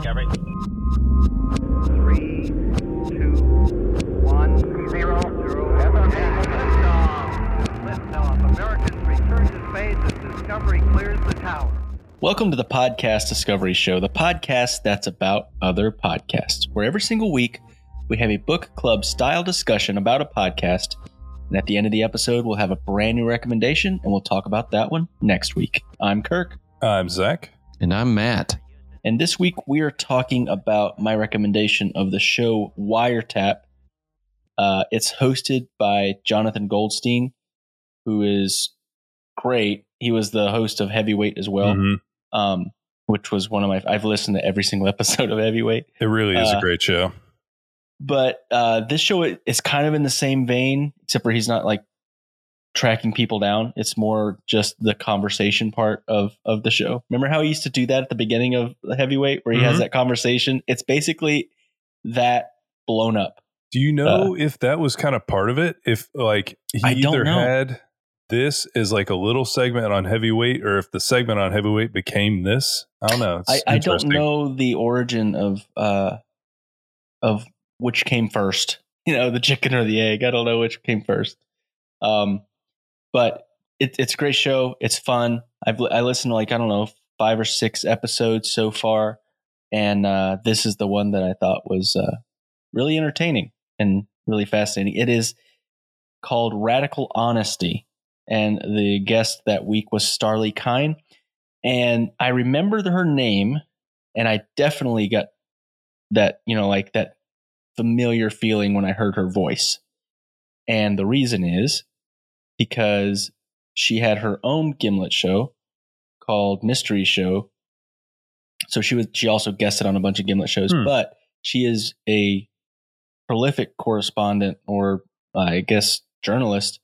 Discovery. Three, two, one, zero, zero. Liftoff. Liftoff. Americans return to space as Discovery clears the tower. Welcome to the Podcast Discovery Show, the podcast that's about other podcasts, where every single week we have a book club style discussion about a podcast. And at the end of the episode, we'll have a brand new recommendation and we'll talk about that one next week. I'm Kirk. I'm Zach. And I'm Matt. And this week we are talking about my recommendation of the show Wiretap. Uh, it's hosted by Jonathan Goldstein, who is great. He was the host of Heavyweight as well, Mhm. um, which was one of my. I've listened to every single episode of Heavyweight. It really is Uh, a great show. But uh, this show is kind of in the same vein, except for he's not like tracking people down. It's more just the conversation part of of the show. Remember how he used to do that at the beginning of the heavyweight, where he has Mhm. that conversation? It's basically that blown up. Do you know if that was kind of part of it? If like he uh, I either had this is like a little segment on heavyweight, or if the segment on heavyweight became this. I don't know. I, I don't know the origin of uh of which came first. You know, the chicken or the egg. I don't know which came first. Um, but it, it's a great show. It's fun. I've I listened to like I don't know five or six episodes so far, and uh, this is the one that I thought was uh, really entertaining and really fascinating. It is called Radical Honesty, and the guest that week was Starlee Kine, and I remember her name, and I definitely got that you know like that familiar feeling when I heard her voice, and the reason is because she had her own Gimlet show called Mystery Show. So she was she also guested on a bunch of Gimlet shows, Hmm. but she is a prolific correspondent or uh, I guess journalist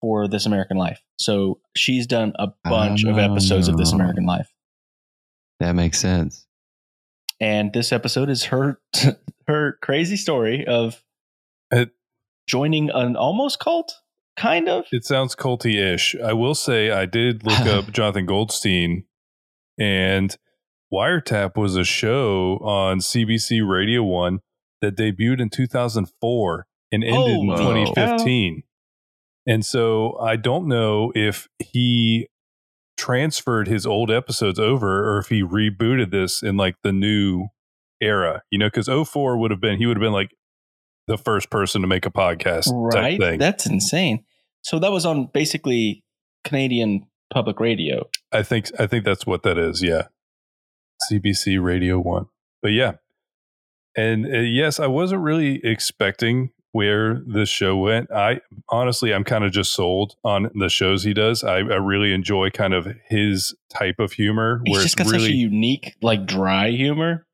for This American Life. So she's done a bunch of episodes of This Oh. American Life. That makes sense. And this episode is her her crazy story of It- joining an almost cult, kind of. It sounds culty-ish. I will say I did look up Jonathan Goldstein, and Wiretap was a show on CBC Radio One that debuted in 2004 and ended in Holy 2015. And so I don't know if he transferred his old episodes over or if he rebooted this in like the new era, you know, because 04 would have been, he would have been like the first person to make a podcast type right? thing. That's insane. So that was on basically Canadian public radio. I think I think that's what that is. Yeah, CBC Radio One. But yeah, and uh, yes, I wasn't really expecting where this show went. I honestly, I'm kind of just sold on the shows he does. I, I really enjoy kind of his type of humor, He's where just it's got such a unique, like dry humor.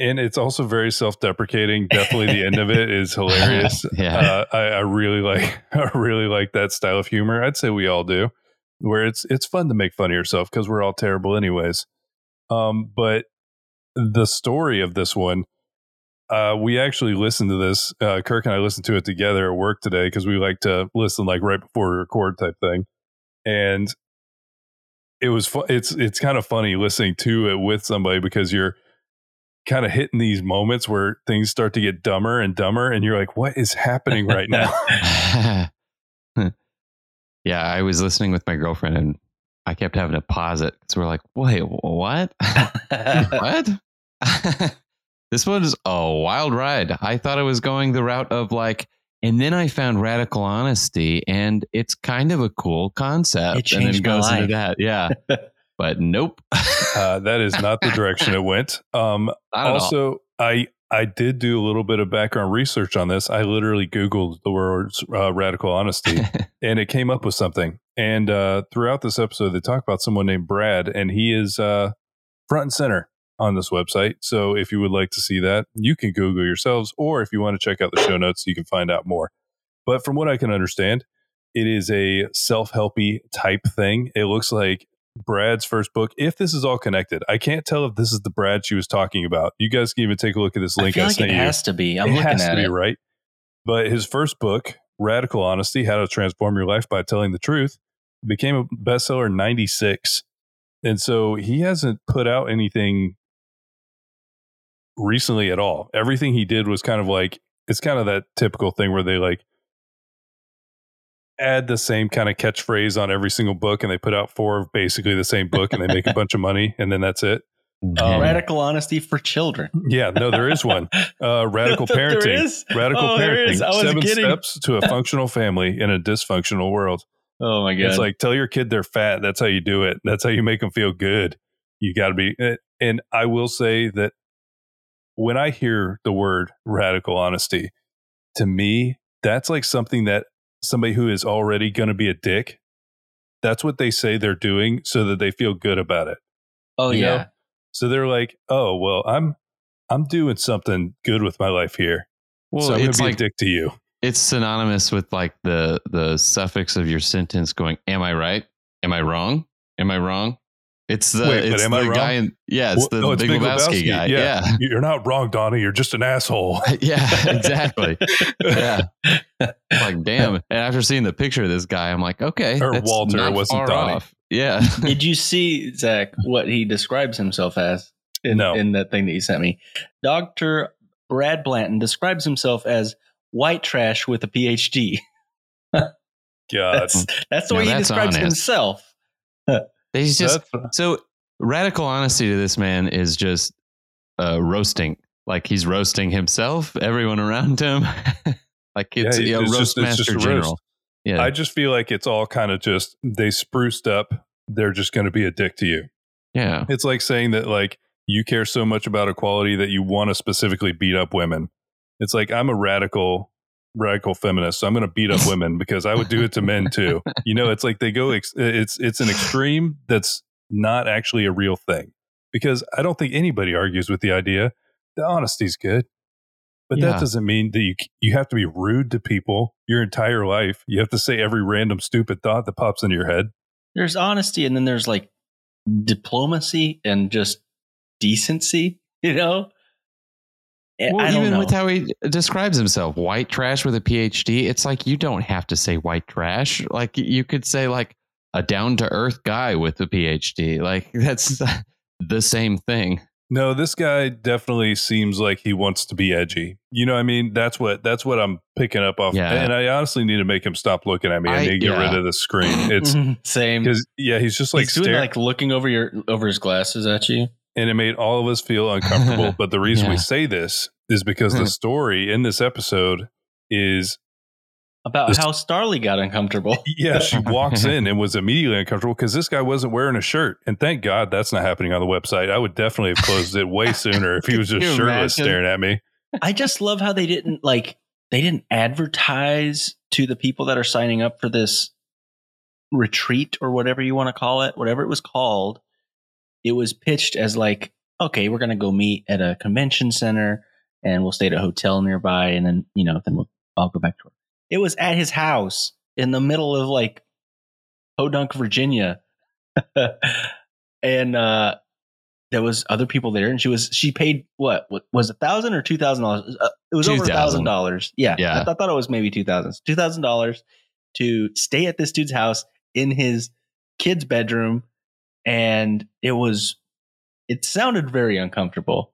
And it's also very self-deprecating. Definitely, the end of it is hilarious. Yeah. uh, I, I really like I really like that style of humor. I'd say we all do, where it's it's fun to make fun of yourself because we're all terrible anyways. Um, but the story of this one, uh, we actually listened to this. Uh, Kirk and I listened to it together at work today because we like to listen like right before we record type thing, and it was fu- it's it's kind of funny listening to it with somebody because you're kind of hitting these moments where things start to get dumber and dumber and you're like what is happening right now yeah, I was listening with my girlfriend and I kept having to pause it because we're like, wait, what? what? this was a wild ride. I thought I was going the route of like, and then I found radical honesty, and it's kind of a cool concept. It and then changed my goes life. into that, yeah. But nope. uh, that is not the direction it went. Um, Not at all. also i i did do a little bit of background research on this. I literally googled the words uh, radical honesty and it came up with something. And uh, throughout this episode they talk about someone named brad and he is uh, front and center on this website. So if you would like to see that you can google yourselves or if you want to check out the show notes you can find out more. But from what i can understand it is a self-helpy type thing. It looks like Brad's first book. If this is all connected, I can't tell if this is the Brad she was talking about. You guys can even take a look at this I link feel I like sent it you. has to be. I'm it looking has at to be it. right. But his first book, Radical Honesty: How to Transform Your Life by Telling the Truth, became a bestseller in '96, and so he hasn't put out anything recently at all. Everything he did was kind of like it's kind of that typical thing where they like add the same kind of catchphrase on every single book and they put out four of basically the same book and they make a bunch of money and then that's it. Um, Radical honesty for children. Yeah, no, there is one. Uh, radical parenting. is? Radical Oh, there parenting. is. I was Seven kidding. steps to a functional family in a dysfunctional world. Oh my god! It's like tell your kid they're fat. That's how you do it. That's how you make them feel good. You got to be. eh, And I will say that when I hear the word radical honesty, to me, that's like something that somebody who is already going to be a dick. That's what they say they're doing so that they feel good about it. oh you know? yeah, So they're like, "Oh well, I'm I'm doing something good with my life here. Well, so I'm going it's to be like a dick to you." it's synonymous with like the the suffix of your sentence going am i right am i wrong am i wrong it's the Wait, it's am the I wrong? guy in, yeah it's Well, the no, big Lebowski guy yeah yeah, You're not wrong, Donnie. You're just an asshole. Yeah, exactly yeah like damn and after seeing the picture of this guy i'm like okay Or that's Walter, it not wasn't far Donnie. off. yeah Did you see Zach what he describes himself as in, No. in that thing that you sent me? Doctor Brad Blanton describes himself as white trash with a PhD. God, That's that's the Now way he that's describes honest. himself. He's just That's- So radical honesty to this man is just uh, roasting. Like he's roasting himself, everyone around him. like it's Yeah, a it's roast just- it's master a roast. general. Yeah, I just feel like it's all kind of just they spruced up. They're just going to be a dick to you. yeah, It's like saying that like you care so much about equality that you want to specifically beat up women. It's like I'm a radical radical feminist, so I'm going to beat up women because I would do it to men too. You know, it's like they go ex- it's it's an extreme that's not actually a real thing. Because I don't think anybody argues with the idea that honesty's good. But Yeah. that doesn't mean that you you have to be rude to people your entire life. You have to say every random stupid thought that pops into your head. There's honesty, and then there's like diplomacy and just decency. You know. And well, I don't even know. with how he describes himself, white trash with a PhD, it's like you don't have to say white trash. Like you could say like a down to earth guy with a PhD. Like that's the same thing. No, this guy definitely seems like he wants to be edgy. You know, what I mean, that's what that's what I'm picking up off. Yeah. And I honestly need to make him stop looking at me. I, I- need to get yeah. rid of the screen. It's same. because yeah, he's just like He's doing like looking over your over his glasses at you. And it made all of us feel uncomfortable. but the reason we say this is because the hmm. story in this episode is About This- how Starlee got uncomfortable. yeah, she walks in and was immediately uncomfortable because this guy wasn't wearing a shirt. And thank God that's not happening on the website. I would definitely have closed it way sooner if he was just shirtless imagine? staring at me. I just love how they didn't like they didn't advertise to the people that are signing up for this retreat or whatever you want to call it, whatever it was called. It was pitched as like, okay, we're gonna go meet at a convention center and we'll stay at a hotel nearby, and then you know, then we'll I'll go back to work. It was at his house in the middle of like Podunk, Virginia, and uh there was other people there, and she was she paid what, what was a thousand or two thousand dollars? Uh, it was over a thousand dollars. Yeah, Yeah. I, th- I thought it was maybe two thousand. Two thousand dollars to stay at this dude's house in his kid's bedroom, and it was it sounded very uncomfortable.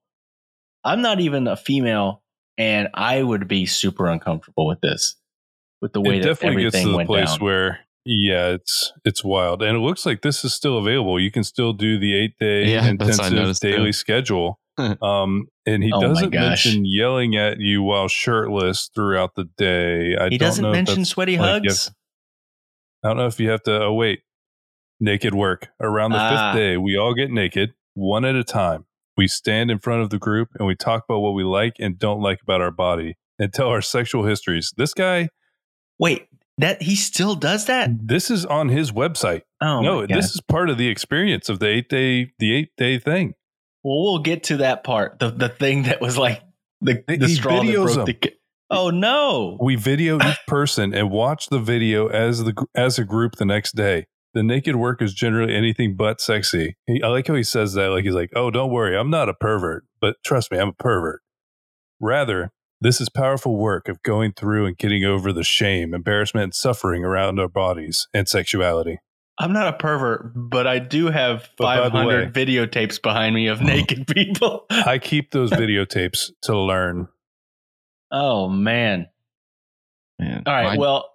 I'm not even a female, and I would be super uncomfortable with this, with the way it that definitely gets to the went place down. where yeah it's it's wild and it looks like this is still available you can still do the eight day Yeah, that's what I intensive noticed, too. daily schedule um and he Oh doesn't mention yelling at you while shirtless throughout the day i he don't doesn't know if mention sweaty like, you hugs. i don't know if you have to oh wait naked work around the Ah. fifth day we all get naked one at a time we stand in front of the group and we talk about what we like and don't like about our body and tell our sexual histories this guy Wait, that he still does that? this is on his website Oh no, this is part of the experience of the eight day the eight day thing. Well, we'll get to that part. The the thing that was like the, He the straw that broke the. ca- Oh no! We video each person and watch the video as the as a group the next day. The naked work is generally anything but sexy. He, I like how he says that. Like he's like, "Oh, don't worry, I'm not a pervert, but trust me, I'm a pervert." Rather, this is powerful work of going through and getting over the shame, embarrassment, and suffering around our bodies and sexuality. I'm not a pervert, but I do have But by the 500 videotapes behind me of naked people. I keep those videotapes to learn. oh man! Man, All right, mine- well,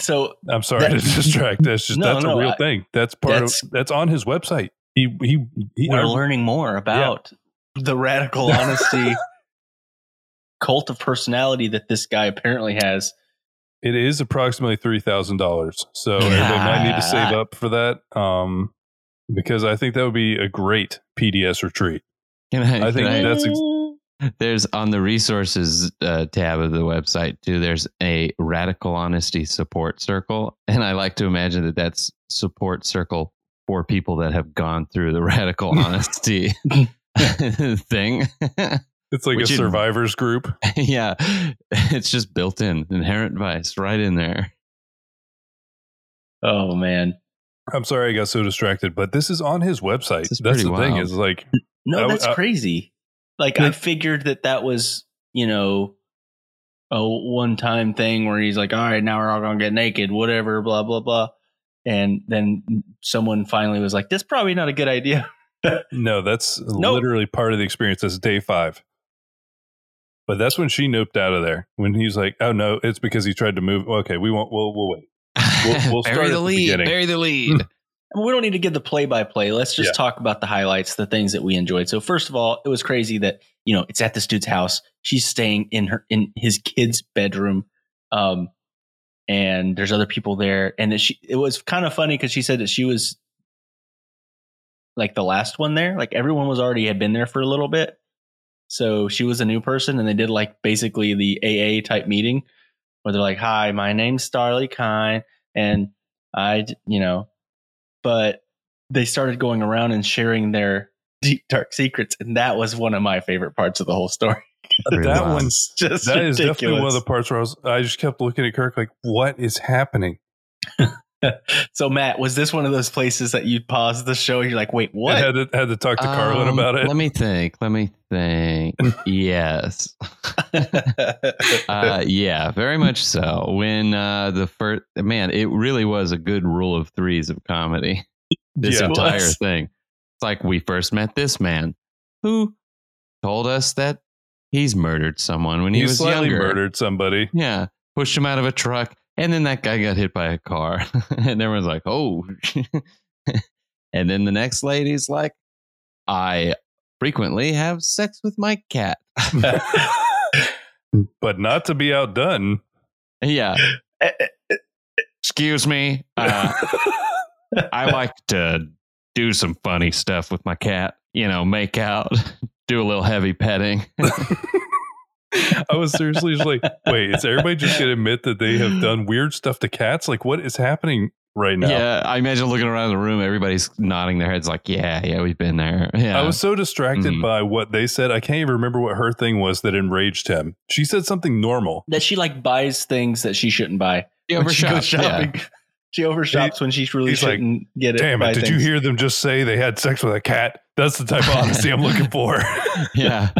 so I'm sorry That- to distract. That's just No, that's no, a real I- thing. That's part That's- of that's on his website. He he, he we're I- learning more about the radical honesty cult of personality that this guy apparently has. it is approximately three thousand dollars. So everybody might need to save up for that. Um because I think that would be a great PDS retreat. I, I think that's ex- there's on the resources uh, tab of the website too. There's a radical honesty support circle, and I like to imagine that that's support circle for people that have gone through the radical honesty thing. it's like Which a is- survivors group. yeah, it's just built in, inherent vice, right in there. Oh man. I'm sorry I got so distracted, but this is on his website. This is That's the pretty thing wild. is like No, I- that's I- crazy. Like I figured that that was, you know, a one-time thing where he's like, "All right, now we're all gonna get naked, whatever, blah blah blah," and then someone finally was like, "This is probably not a good idea." no, that's Nope. literally part of the experience. That's day five. But that's when she noped out of there. When he's like, "Oh no, it's because he tried to move." Okay, we won't. We'll, we'll wait. We'll- we'll start bury at the the lead. beginning. Bury the lead. We don't need to give the play-by-play. Let's just Yeah. talk about the highlights, the things that we enjoyed. So first of all, it was crazy that you know it's at this dude's house. She's staying in her in his kid's bedroom, um, and there's other people there. And that she, it was kind of funny because she said that she was like the last one there. Like everyone was already had been there for a little bit, so she was a new person, and they did like basically the AA type meeting where they're like, "Hi, my name's Starlee Kine, and I, you know." But they started going around and sharing their deep dark secrets and that was one of my favorite parts of the whole story that wild. one's just that is ridiculous. definitely one of the parts where I was. I just kept looking at Kirk like, "What is happening?" so matt was this one of those places that you pause the show and you're like wait I what had to had to talk to Carlin Um, about it. Let me think. Let me think. yes. Uh, yeah, very much so. When uh, the first man, it really was a good rule of threes of comedy. This Yeah. entire Was. thing. It's like we first met this man who told us that he's murdered someone when he, he was slightly younger. murdered somebody. Yeah, pushed him out of a truck, and then that guy got hit by a car, and everyone's like, "Oh!" and then the next lady's like, "I frequently have sex with my cat." but not to be outdone. Yeah. Eh, eh, Excuse me. Uh, eh. I like to do some funny stuff with my cat. You know, make out, do a little heavy petting. I was seriously just like, wait, is everybody just going to admit that they have done weird stuff to cats? Like, what is happening right now? Yeah, I imagine looking around the room, everybody's nodding their heads like, "Yeah, yeah, we've been there." Yeah, I was so distracted Mhm. by what they said. I can't even remember what her thing was that enraged him. She said something normal. that she like buys things that she shouldn't buy She when she goes overshot, yeah. shopping she overshops when she really shouldn't get it Damn it. Did you hear them just say they had sex with a cat? That's the type of honesty I'm looking for. yeah.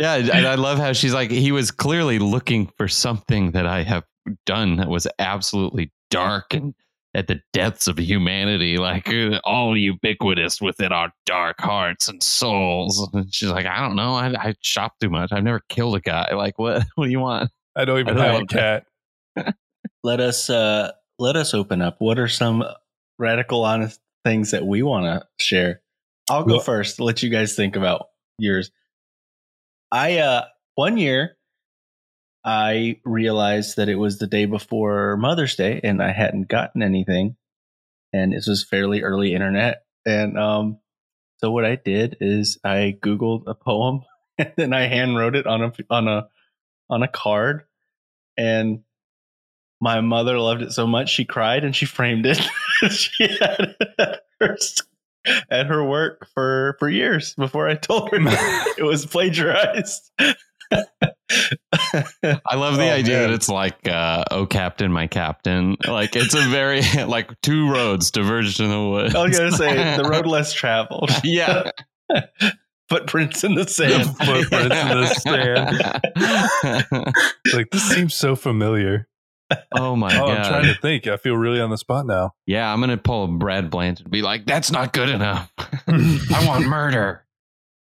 Yeah, and I love how she's like, he was clearly looking for something that I have done that was absolutely dark and at the depths of humanity, like uh, all ubiquitous within our dark hearts and souls. And she's like, I don't know, I, I shop too much. I've never killed a guy. Like, what? What do you want? I don't even I have a cat. let us uh let us open up what are some radical honest things that we want to share i'll go Well- first let you guys think about yours i uh one year i realized that it was the day before mother's day and i hadn't gotten anything. And this was fairly early internet. And um so what i did is i googled a poem and then i hand wrote it on a on a on a card. And my mother loved it so much she cried and she framed it. she had it at her, at her work for for years before I told her it was plagiarized. I love the Oh, idea man. that it's like, uh, oh, Captain, my Captain. Like, it's a very, like, two roads diverged in the woods. I was gonna say the road less traveled, yeah. footprints in the sand. Footprints in the sand. Like, this seems so familiar. Oh my Oh, god! I'm trying to think. I feel really on the spot now. Yeah, I'm gonna pull a Brad Blanchard and be like, "That's not good enough. I want murder."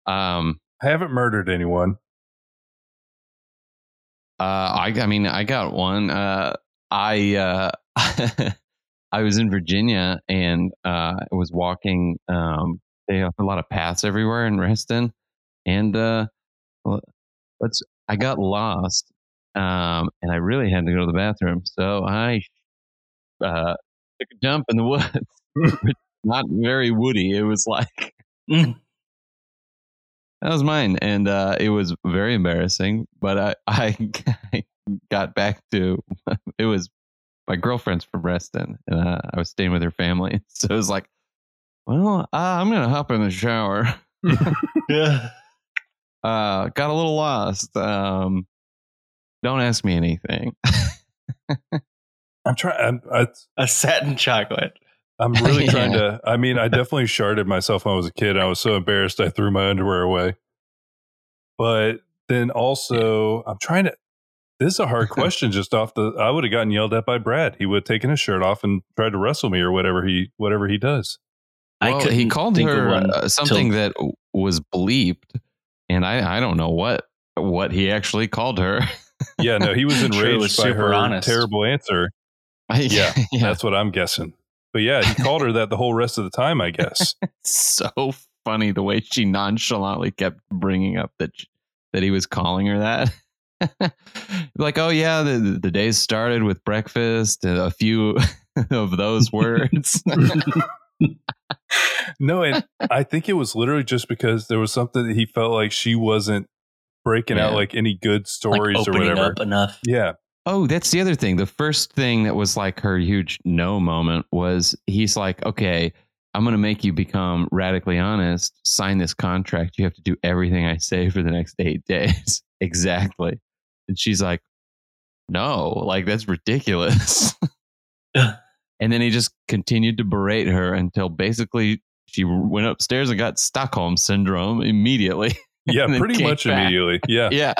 Um, I haven't murdered anyone. uh, I, I mean, I got one. Uh, I, uh, I was in Virginia and uh, I was walking. Um, they have a lot of paths everywhere in Reston, and uh, let's. I got lost, um, and I really had to go to the bathroom, so I uh, took a jump in the woods. Not very woody. It was like Mm. That was mine, and uh, it was very embarrassing. But I, I, I got back to it was my girlfriend's from Reston, and uh, I was staying with her family. So it was like, well, uh, I'm gonna hop in the shower. Yeah. Uh, got a little lost. Um, don't ask me anything. I'm trying. I'm, I, A satin chocolate. I'm really trying Yeah. to. I mean, I definitely sharded myself when I was a kid. I was so embarrassed I threw my underwear away. But then also, I'm trying to. This is a hard question. Just off the, I would have gotten yelled at by Brad. He would have taken his shirt off and tried to wrestle me or whatever he whatever he does. Well, he called think her uh, something till- that was bleeped, and I, I don't know what what he actually called her. Yeah, no, he was enraged was by her honest. terrible answer. Yeah, yeah. That's what I'm guessing. But yeah, he called her that the whole rest of the time. I guess. so funny the way she nonchalantly kept bringing up that that he was calling her that. like, oh yeah, the the day started with breakfast and a few of those words. No, and I think it was literally just because there was something that he felt like she wasn't breaking out like any good Like stories or whatever. up enough. Yeah, oh, that's the other thing. The first thing that was like her huge no moment was he's like, okay. I'm going to make you become radically honest. Sign this contract. You have to do everything I say for the next eight days. exactly. And she's like, no, like that's ridiculous. and then he just continued to berate her until basically she went upstairs and got Stockholm syndrome immediately. yeah, pretty much back. immediately. Yeah, yeah.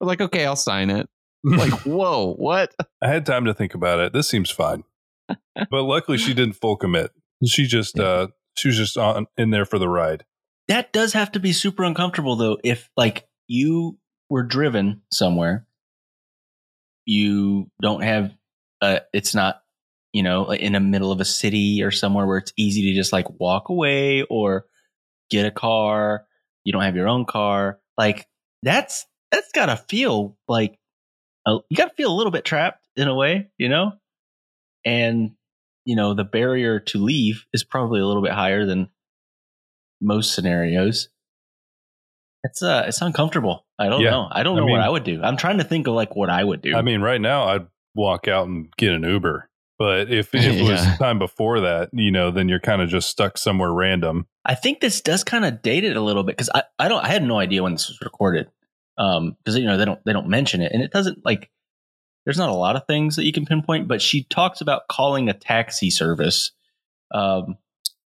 I'm like, okay, I'll sign it. Like, whoa, what? I had time to think about it. This seems fine, but luckily she didn't full commit. She just Yeah. uh she was just on in there for the ride. That does have to be super uncomfortable though. If like you were driven somewhere, you don't have uh it's not, you know, in the middle of a city or somewhere where it's easy to just like walk away or get a car. You don't have your own car. Like that's that's gotta feel like a, you gotta feel a little bit trapped in a way, you know? And you know, the barrier to leave is probably a little bit higher than most scenarios. It's uh it's uncomfortable. I don't Yeah. know. I don't I know what I would do. I'm trying to think of like what I would do. I mean, right now I'd walk out and get an Uber. But if, if it was Yeah. time before that, you know, then you're kind of just stuck somewhere random. I think this does kind of date it a little bit because I, I don't I had no idea when this was recorded. Um, because you know they don't they don't mention it, and it doesn't like there's not a lot of things that you can pinpoint, but she talks about calling a taxi service. Um,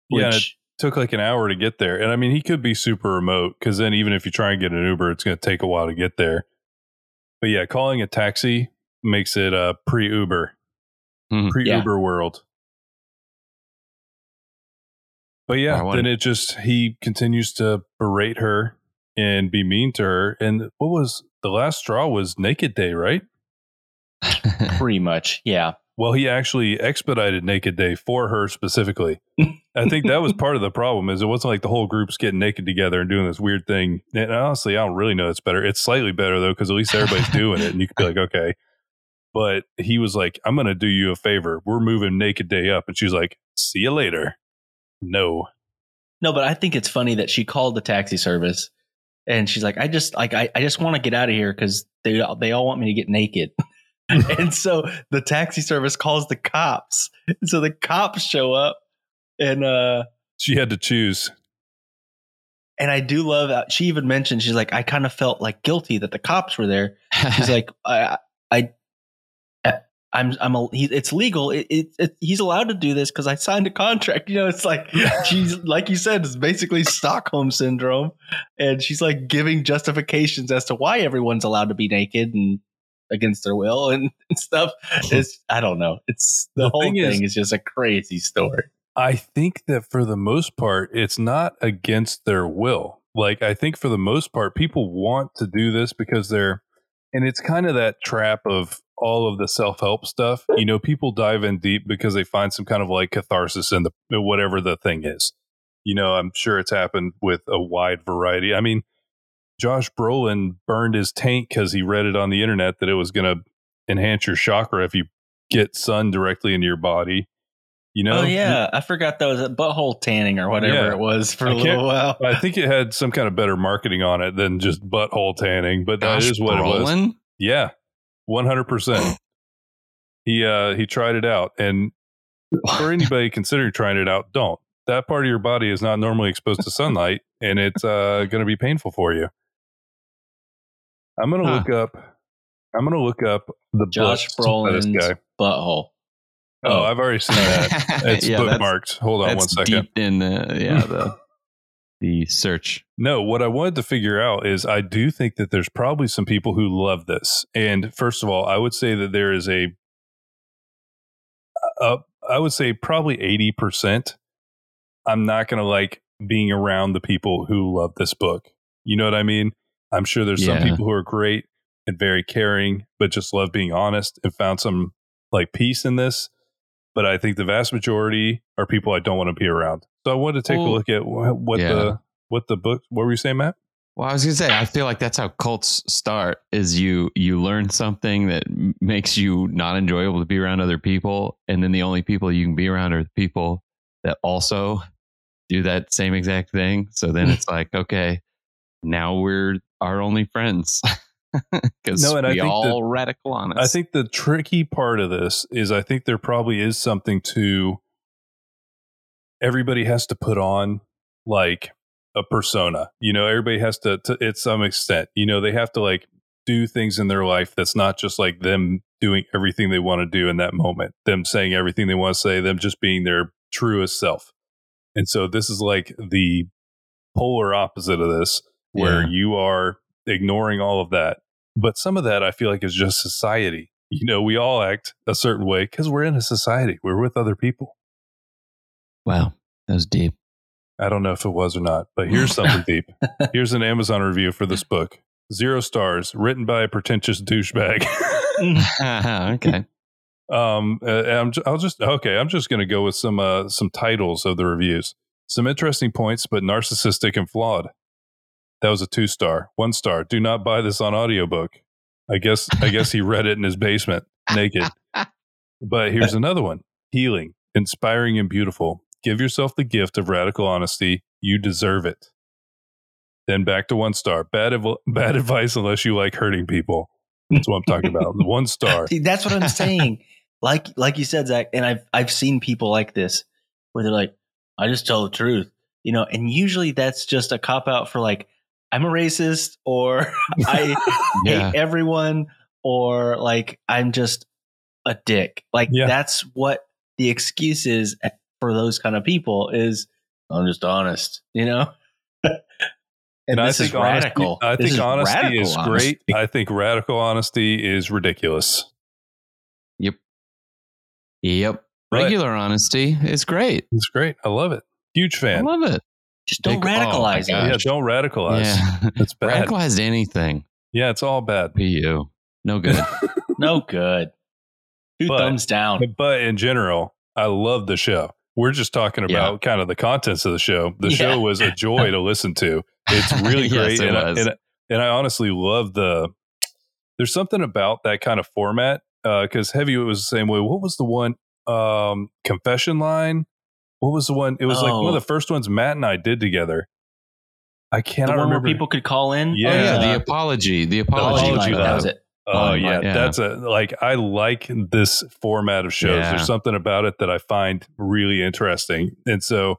Yeah, which Took like an hour to get there. And I mean, he could be super remote because then even if you try and get an Uber, it's going to take a while to get there. But yeah, calling a taxi makes it uh, pre Uber, Mhm. pre Uber world. But yeah, I then it just, he continues to berate her and be mean to her. And what was the last straw was Naked Day, right? pretty much, yeah. Well, he actually expedited Naked Day for her specifically. I think that was part of the problem is it wasn't like the whole group's getting naked together and doing this weird thing. And honestly, I don't really know it's better. It's slightly better though because at least everybody's doing it, and you could be like, okay. But he was like, "I'm going to do you a favor. We're moving Naked Day up," and she's like, "See you later." No, No, but I think it's funny that she called the taxi service and she's like, I just like I, I just want to get out of here because they they all want me to get naked. and so the taxi service calls the cops. So the cops show up and uh she had to choose. and I do love that she even mentioned she's like, I kind of felt like guilty that the cops were there. She's like, I I I'm I'm a, he, it's legal. It, it, it he's allowed to do this because I signed a contract. You know, it's like she's like you said, it's basically Stockholm syndrome, and she's like giving justifications as to why everyone's allowed to be naked, and against their will and, and stuff. It's I don't know. It's the, The whole thing thing is- is, just a crazy story. I think that for the most part, it's not against their will. Like, I think for the most part, people want to do this because they're, and it's kind of that trap of all of the self help stuff. You know, people dive in deep because they find some kind of like catharsis in the whatever the thing is. You know, I'm sure it's happened with a wide variety. I mean, Josh Brolin burned his tank because he read it on the internet that it was going to enhance your chakra if you get sun directly into your body. You know, oh yeah, I forgot that was a butthole tanning or whatever Yeah. it was for I a little while. I think it had some kind of better marketing on it than just butthole tanning, but that is what it was. Yeah, one hundred percent. He uh he tried it out, and for anybody considering trying it out, don't. That part of your body is not normally exposed to sunlight, and it's uh going to be painful for you. I'm going to Huh. look up. I'm going to look up the Josh books by this Brolin's butthole. Oh, I've already seen that. It's Yeah, bookmarked. Hold on one second. Deep in the yeah the the search. No, what I wanted to figure out is I do think that there's probably some people who love this. And first of all, I would say that there is a, uh, I would say probably 80%. I'm not going to like being around the people who love this book. You know what I mean? I'm sure there's some people who are great and very caring, but just love being honest and found some like peace in this. But I think the vast majority are people I don't want to be around. So I wanted to take a look at wh- what yeah. the what the book. What were you saying, Matt? Well, I was gonna say, I feel like that's how cults start. Is you you learn something that makes you not enjoyable to be around other people, and then the only people you can be around are the people that also do that same exact thing. So then it's like, okay, now we're our only friends because No, and I we think all radical honest. I think the tricky part of this is I think there probably is something to everybody has to put on like a persona. You know, everybody has to, to at some extent, you know, they have to like do things in their life that's not just like them doing everything they want to do in that moment, them saying everything they want to say, them just being their truest self. And so this is like the polar opposite of this, where Yeah. you are ignoring all of that. But some of that I feel like is just society. You know, we all act a certain way because we're in a society. We're with other people. wow, that was deep. I don't know if it was or not, but here's something deep. Here's an Amazon review for this book. Zero stars, written by a pretentious douchebag. okay, um, I'm, I'll just okay. I'm just going to go with some uh, some titles of the reviews. Some interesting points, but narcissistic and flawed. That was a two star. One star. Do not buy this on audiobook. I guess I guess he read it in his basement naked. But here's another one. Healing, inspiring and beautiful. Give yourself the gift of radical honesty. You deserve it. Then back to one star. Bad bad advice unless you like hurting people. That's what I'm talking about. One star. See, that's what I'm saying. like like you said, Zach, and I've I've seen people like this where they're like, I just tell the truth. You know, and usually that's just a cop out for like, I'm a racist or I yeah, hate everyone or like I'm just a dick. Like Yeah. that's what the excuse is for those kind of people is I'm just honest, you know? and, this is honesty- radical. I This think honesty radical is honesty. great. I think radical honesty is ridiculous. yep, yep. But- Regular honesty is great. It's great. I love it. Huge fan. I love it. Just don't Big- oh radicalize gosh. it. Yeah, don't radicalize. Yeah, It's bad. radicalized anything. Yeah, it's all bad. PU. No good. No good. Two But- thumbs down. But in general, I love the show. We're just talking Yeah. about kind of the contents of the show. The Yeah. show was a joy to listen to. It's really Yes, great, it and, I, was. and, and I honestly love the. There's something about that kind of format because Heavy was the same way. What was the one um, confession line? What was the one? It was like one of Oh. the first ones Matt and I did together. I The cannot one where remember. people could call in. Yeah. Oh yeah, Uh, the apology. The apology. apology line, line. that was it. Oh Oh, yeah, yeah. that's a like I like this format of shows. Yeah. There's something about it that I find really interesting, and so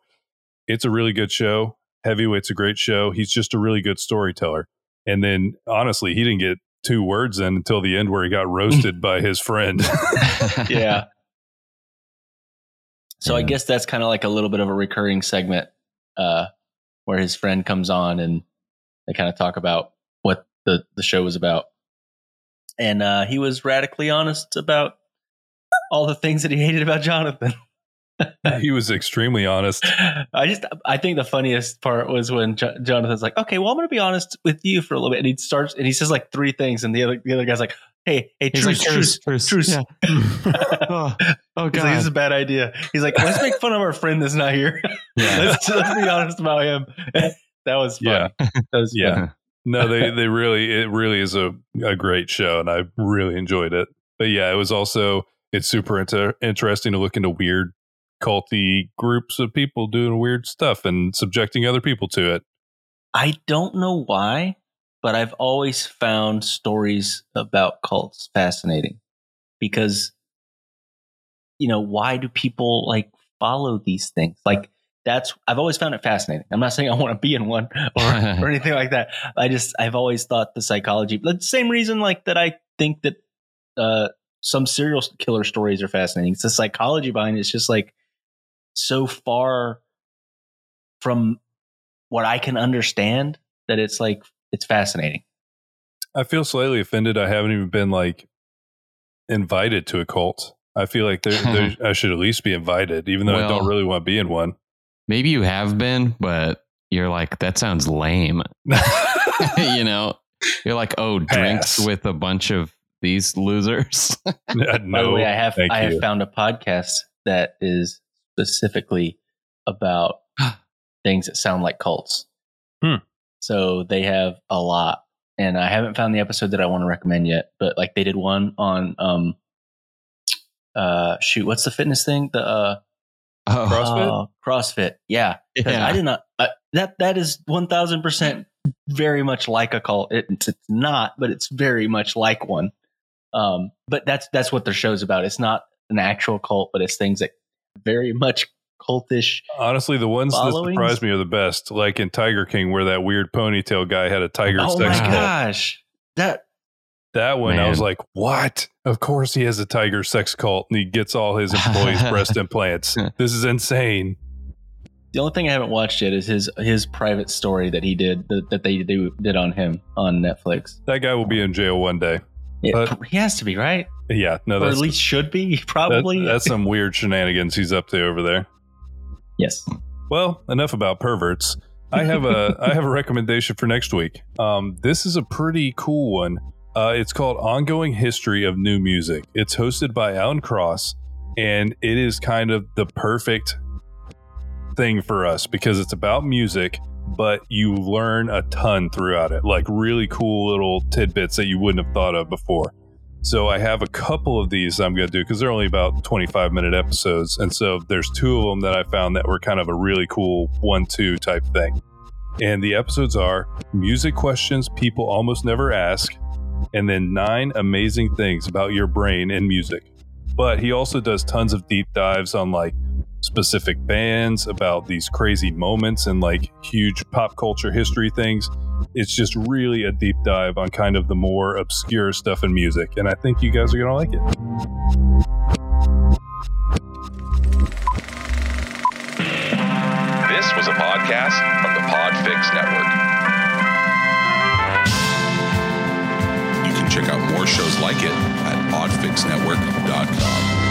it's a really good show. Heavyweight's a great show. He's just a really good storyteller. And then honestly, he didn't get two words in until the end where he got roasted by his friend. Yeah. So I guess that's kind of like a little bit of a recurring segment uh, where his friend comes on and they kind of talk about what the, the show was about. and uh, he was radically honest about all the things that he hated about Jonathan. he was extremely honest. I just, I think the funniest part was when jo- Jonathan's like, "Okay, well, I'm going to be honest with you for a little bit," and he starts and he says like three things, and the other, the other guy's like, "Hey, hey, He's truce, like, truce, truce, truce." Yeah. oh, oh He's like, "This is a bad idea." He's like, "Let's make fun of our friend that's not here. Yeah. let's, let's be honest about him." that was fun. Yeah. That was Yeah. fun. No, they they really it really is a, a great show, and I really enjoyed it. But yeah, it was also it's super inter- interesting to look into weird culty groups of people doing weird stuff and subjecting other people to it. I don't know why, but I've always found stories about cults fascinating because, you know, why do people like follow these things? Like, that's, I've always found it fascinating. I'm not saying I want to be in one or, or anything like that. I just, I've always thought the psychology, but the same reason, like, that I think that, uh, some serial killer stories are fascinating. It's the psychology behind it. It's just like so far from what I can understand that it's like it's fascinating. I feel slightly offended. I haven't even been like invited to a cult. I feel like there, there I should at least be invited, even though I don't really want to be in one. Maybe you have been, but you're like, that sounds lame. you know, you're like, oh, drinks Pass. with a bunch of these losers. no, By the way, I have I you. have found a podcast that is specifically about things that sound like cults. Hmm. So they have a lot, and I haven't found the episode that I want to recommend yet. But like they did one on um, uh, shoot, what's the fitness thing? The uh, oh, CrossFit? Oh, CrossFit. Yeah. Yeah. I did not. Uh, that that is one thousand percent very much like a cult. It, it's, it's not, but it's very much like one. Um, but that's that's what their show's about. It's not an actual cult, but it's things that very much cultish. Honestly, the ones that Followings? surprised me are the best. Like in Tiger King, where that weird ponytail guy had a tiger oh sex my cult. gosh, that That one, I was like, "What? Of course he has a tiger sex cult, and he gets all his employees breast implants. This is insane." the only thing I haven't watched yet is his his private story that he did that, that they do, did on him on Netflix. That guy will be in jail one day. It, But- he has to be right, Yeah, no, or that's at least should be that- probably. that's some weird shenanigans he's up to over there. Yes. Well, enough about perverts. I have a I have a recommendation for next week. Um, this is a pretty cool one. Uh, it's called Ongoing History of New Music. It's hosted by Alan Cross, and it is kind of the perfect thing for us because it's about music, but you learn a ton throughout it, like really cool little tidbits that you wouldn't have thought of before. So I have a couple of these I'm going to do because they're only about 25 minute episodes. And so there's two of them that I found that were kind of a really cool one two type thing. And the episodes are music questions people almost never ask, and then nine amazing things about your brain and music. But he also does tons of deep dives on like specific bands, about these crazy moments and like huge pop culture history things. It's just really a deep dive on kind of the more obscure stuff in music. And I think you guys are going to like it. This was a podcast from the Podfix Network. You can check out more shows like it at podfixnetwork.com.